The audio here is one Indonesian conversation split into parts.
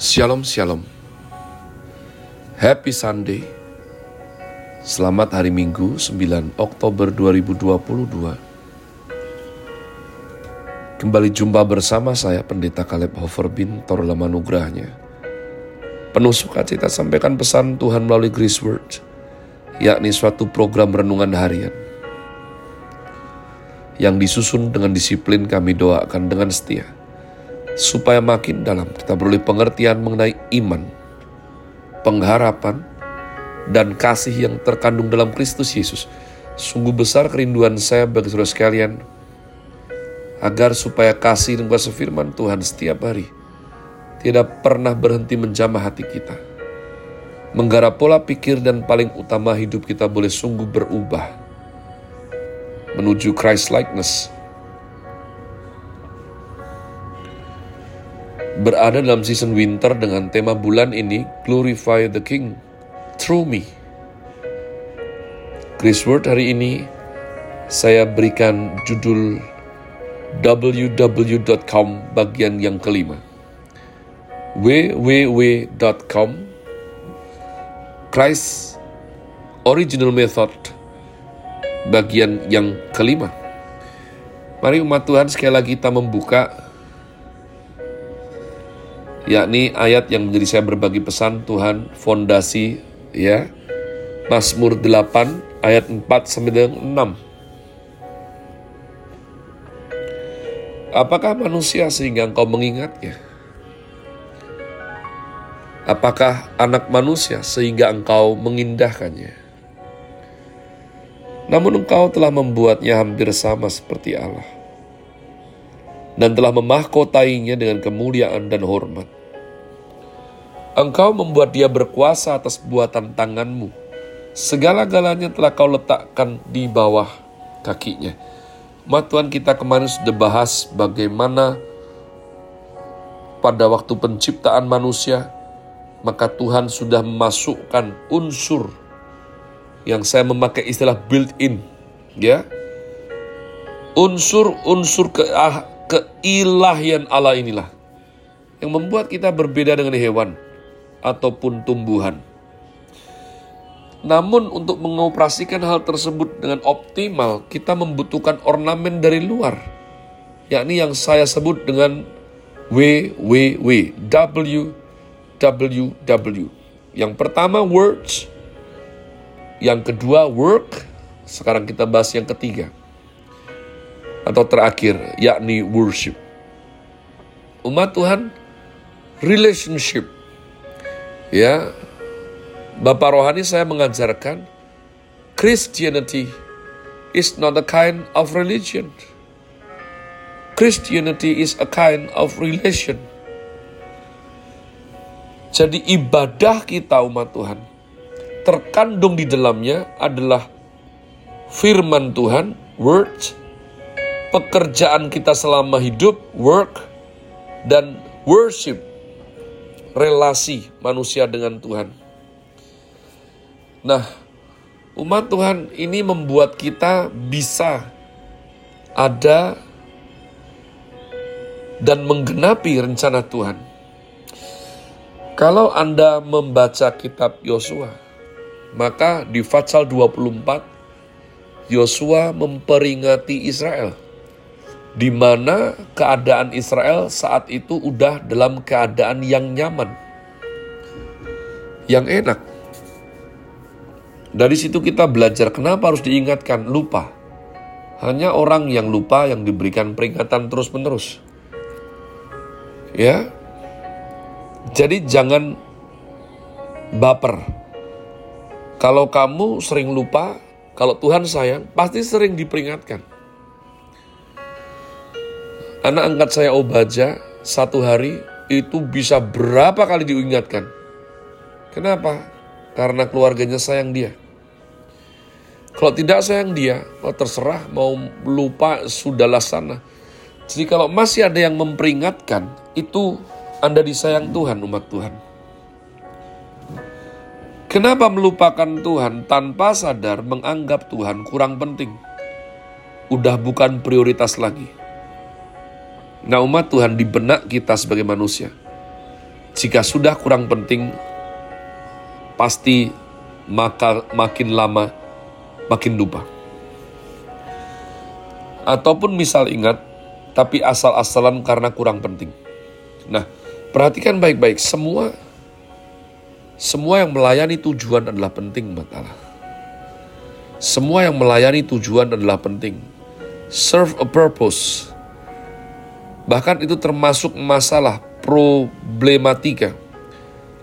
Shalom Shalom. Happy Sunday. Selamat hari Minggu 9 Oktober 2022 Kembali jumpa bersama saya Pendeta Kaleb Hofer Bintor Lama Nugrahnya. Penuh sukacita sampaikan pesan Tuhan melalui Grace Word yakni suatu program renungan harian. Yang disusun dengan disiplin kami doakan dengan setia supaya makin dalam kita beroleh pengertian mengenai iman, pengharapan, dan kasih yang terkandung dalam Kristus Yesus. Sungguh besar kerinduan saya bagi saudara sekalian, agar supaya kasih dan kuasa firman Tuhan setiap hari tidak pernah berhenti menjamah hati kita. Menggarap pola pikir dan paling utama hidup kita boleh sungguh berubah menuju Christ likeness berada dalam season winter dengan tema bulan ini Glorify the King Through Me. Chris Word hari ini saya berikan judul www.com bagian yang kelima. www.com Christ Original Method bagian yang kelima. Mari umat Tuhan sekali lagi kita membuka yakni ayat yang menjadi saya berbagi pesan Tuhan fondasi ya Mazmur 8 ayat 4 sampai dengan 6 Apakah manusia sehingga engkau mengingatnya? Apakah anak manusia sehingga engkau mengindahkannya? Namun engkau telah membuatnya hampir sama seperti Allah dan telah memahkotainya dengan kemuliaan dan hormat. Engkau membuat dia berkuasa atas buatan tanganmu. Segala-galanya telah kau letakkan di bawah kakinya. Mat Tuhan kita kemarin sudah bahas bagaimana pada waktu penciptaan manusia, maka Tuhan sudah memasukkan unsur yang saya memakai istilah built-in, ya. Unsur-unsur ke, ah, keilahian Allah inilah yang membuat kita berbeda dengan hewan ataupun tumbuhan. Namun untuk mengoperasikan hal tersebut dengan optimal, kita membutuhkan ornamen dari luar, yakni yang saya sebut dengan WWW, WWW. Yang pertama words, yang kedua work, sekarang kita bahas yang ketiga. Atau terakhir, yakni worship. Umat Tuhan, relationship Ya, Bapak Rohani saya mengajarkan Christianity is not a kind of religion. Christianity is a kind of relation. Jadi ibadah kita umat Tuhan terkandung di dalamnya adalah firman Tuhan, word, pekerjaan kita selama hidup, work, dan worship, relasi manusia dengan Tuhan. Nah, umat Tuhan ini membuat kita bisa ada dan menggenapi rencana Tuhan. Kalau Anda membaca kitab Yosua, maka di Fatsal 24 Yosua memperingati Israel di mana keadaan Israel saat itu udah dalam keadaan yang nyaman, yang enak. Dari situ kita belajar kenapa harus diingatkan, lupa. Hanya orang yang lupa yang diberikan peringatan terus-menerus. Ya. Jadi jangan baper. Kalau kamu sering lupa, kalau Tuhan sayang, pasti sering diperingatkan. Anak angkat saya Obaja satu hari itu bisa berapa kali diingatkan. Kenapa? Karena keluarganya sayang dia. Kalau tidak sayang dia, oh terserah mau lupa sudahlah sana. Jadi kalau masih ada yang memperingatkan, itu Anda disayang Tuhan, umat Tuhan. Kenapa melupakan Tuhan tanpa sadar menganggap Tuhan kurang penting? Udah bukan prioritas lagi. Nah umat Tuhan di benak kita sebagai manusia. Jika sudah kurang penting, pasti maka makin lama makin lupa. Ataupun misal ingat, tapi asal-asalan karena kurang penting. Nah, perhatikan baik-baik, semua semua yang melayani tujuan adalah penting buat Allah. Semua yang melayani tujuan adalah penting. Serve a purpose. Bahkan itu termasuk masalah problematika.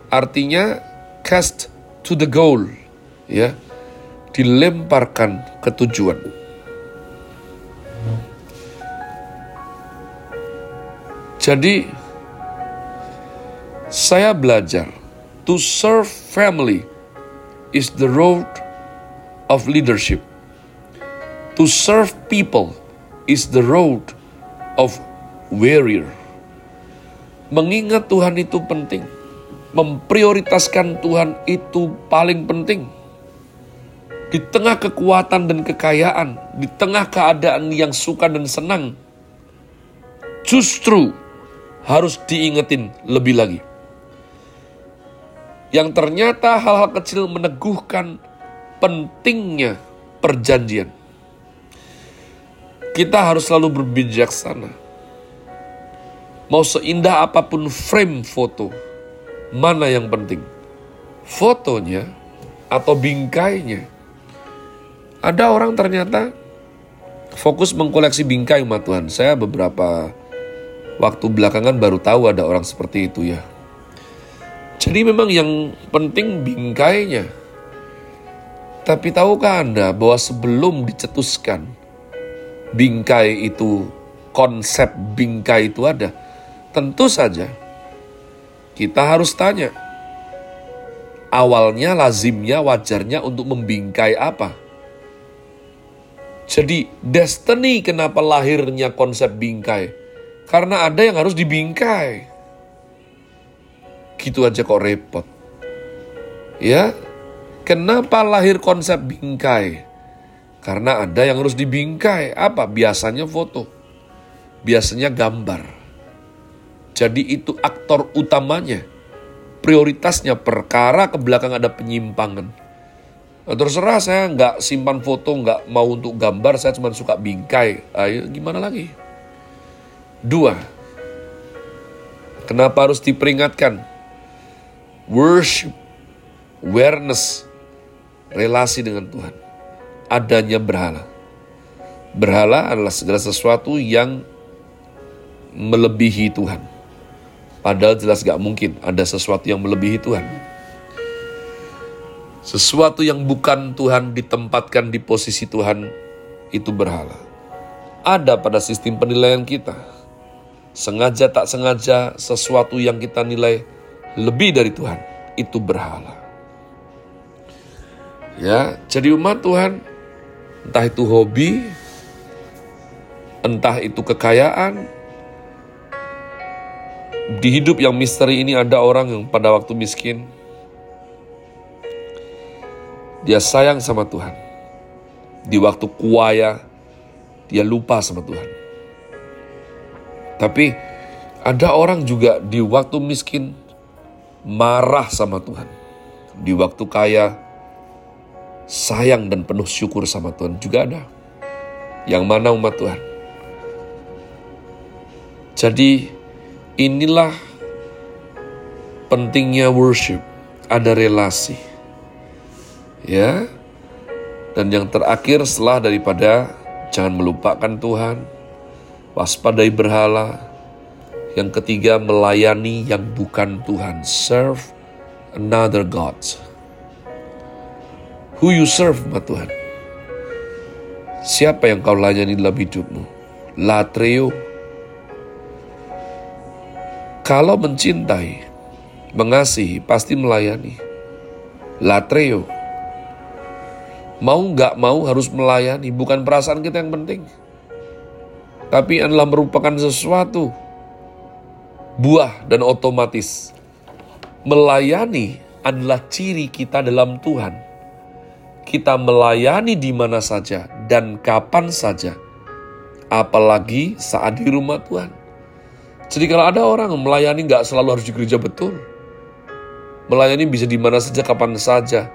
Artinya cast to the goal, ya. Dilemparkan ke tujuan. Jadi saya belajar to serve family is the road of leadership. To serve people is the road of warrior. Mengingat Tuhan itu penting. Memprioritaskan Tuhan itu paling penting. Di tengah kekuatan dan kekayaan, di tengah keadaan yang suka dan senang, justru harus diingetin lebih lagi. Yang ternyata hal-hal kecil meneguhkan pentingnya perjanjian. Kita harus selalu berbijaksana. Mau seindah apa pun frame foto, mana yang penting? Fotonya atau bingkainya? Ada orang ternyata fokus mengkoleksi bingkai, ma Tuhan. Saya beberapa waktu belakangan baru tahu ada orang seperti itu ya. Jadi memang yang penting bingkainya. Tapi tahukah Anda bahwa sebelum dicetuskan bingkai itu, konsep bingkai itu ada, tentu saja kita harus tanya, awalnya lazimnya wajarnya untuk membingkai apa? Jadi destiny kenapa lahirnya konsep bingkai? Karena ada yang harus dibingkai. Gitu aja kok repot. Ya, kenapa lahir konsep bingkai? Karena ada yang harus dibingkai. Apa? Biasanya foto. Biasanya gambar. Jadi itu aktor utamanya. Prioritasnya perkara ke belakang ada penyimpangan. Nah, terserah saya nggak simpan foto, nggak mau untuk gambar, saya cuma suka bingkai. Ayo gimana lagi? Dua, kenapa harus diperingatkan? Worship, awareness, relasi dengan Tuhan. Adanya berhala. Berhala adalah segala sesuatu yang melebihi Tuhan. Padahal jelas gak mungkin ada sesuatu yang melebihi Tuhan. Sesuatu yang bukan Tuhan ditempatkan di posisi Tuhan itu berhala. Ada pada sistem penilaian kita sengaja tak sengaja sesuatu yang kita nilai lebih dari Tuhan itu berhala. Ya, jadi umat Tuhan entah itu hobi, entah itu kekayaan, di hidup yang misteri ini ada orang yang pada waktu miskin dia sayang sama Tuhan. Di waktu kuaya dia lupa sama Tuhan. Tapi ada orang juga di waktu miskin marah sama Tuhan. Di waktu kaya sayang dan penuh syukur sama Tuhan juga ada. Yang mana umat Tuhan? Jadi inilah pentingnya worship, ada relasi. Ya. Dan yang terakhir setelah daripada jangan melupakan Tuhan, waspadai berhala. Yang ketiga, melayani yang bukan Tuhan. Serve another God. Who you serve, ma Tuhan? Siapa yang kau layani dalam hidupmu? Latreo. Kalau mencintai, mengasihi, pasti melayani. Latreo. Mau nggak mau harus melayani, bukan perasaan kita yang penting tapi adalah merupakan sesuatu buah dan otomatis. Melayani adalah ciri kita dalam Tuhan. Kita melayani di mana saja dan kapan saja, apalagi saat di rumah Tuhan. Jadi kalau ada orang melayani nggak selalu harus di gereja betul. Melayani bisa di mana saja, kapan saja.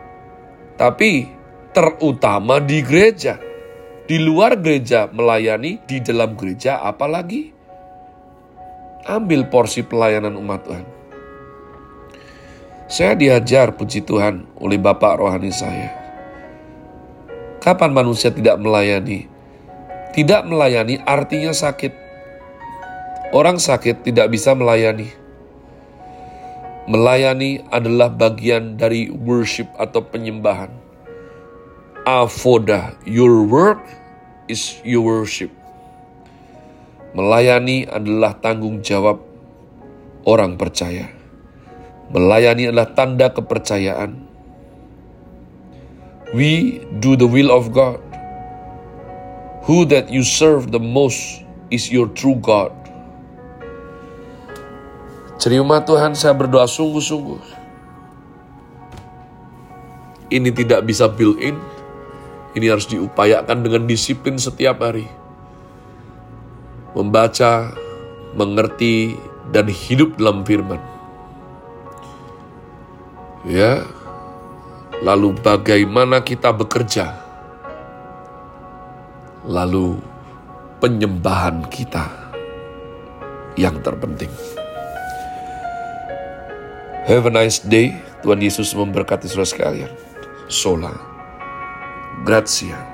Tapi terutama di gereja. Di luar gereja melayani, di dalam gereja apalagi. Ambil porsi pelayanan umat Tuhan. Saya diajar puji Tuhan oleh Bapak rohani saya. Kapan manusia tidak melayani? Tidak melayani artinya sakit. Orang sakit tidak bisa melayani. Melayani adalah bagian dari worship atau penyembahan. Avoda, your work is your worship. Melayani adalah tanggung jawab orang percaya. Melayani adalah tanda kepercayaan. We do the will of God. Who that you serve the most is your true God. Cerima Tuhan, saya berdoa sungguh-sungguh. Ini tidak bisa built-in. Ini harus diupayakan dengan disiplin setiap hari membaca, mengerti, dan hidup dalam firman. Ya, lalu bagaimana kita bekerja? Lalu penyembahan kita yang terpenting. Have a nice day. Tuhan Yesus memberkati saudara sekalian. Sola. Grazie.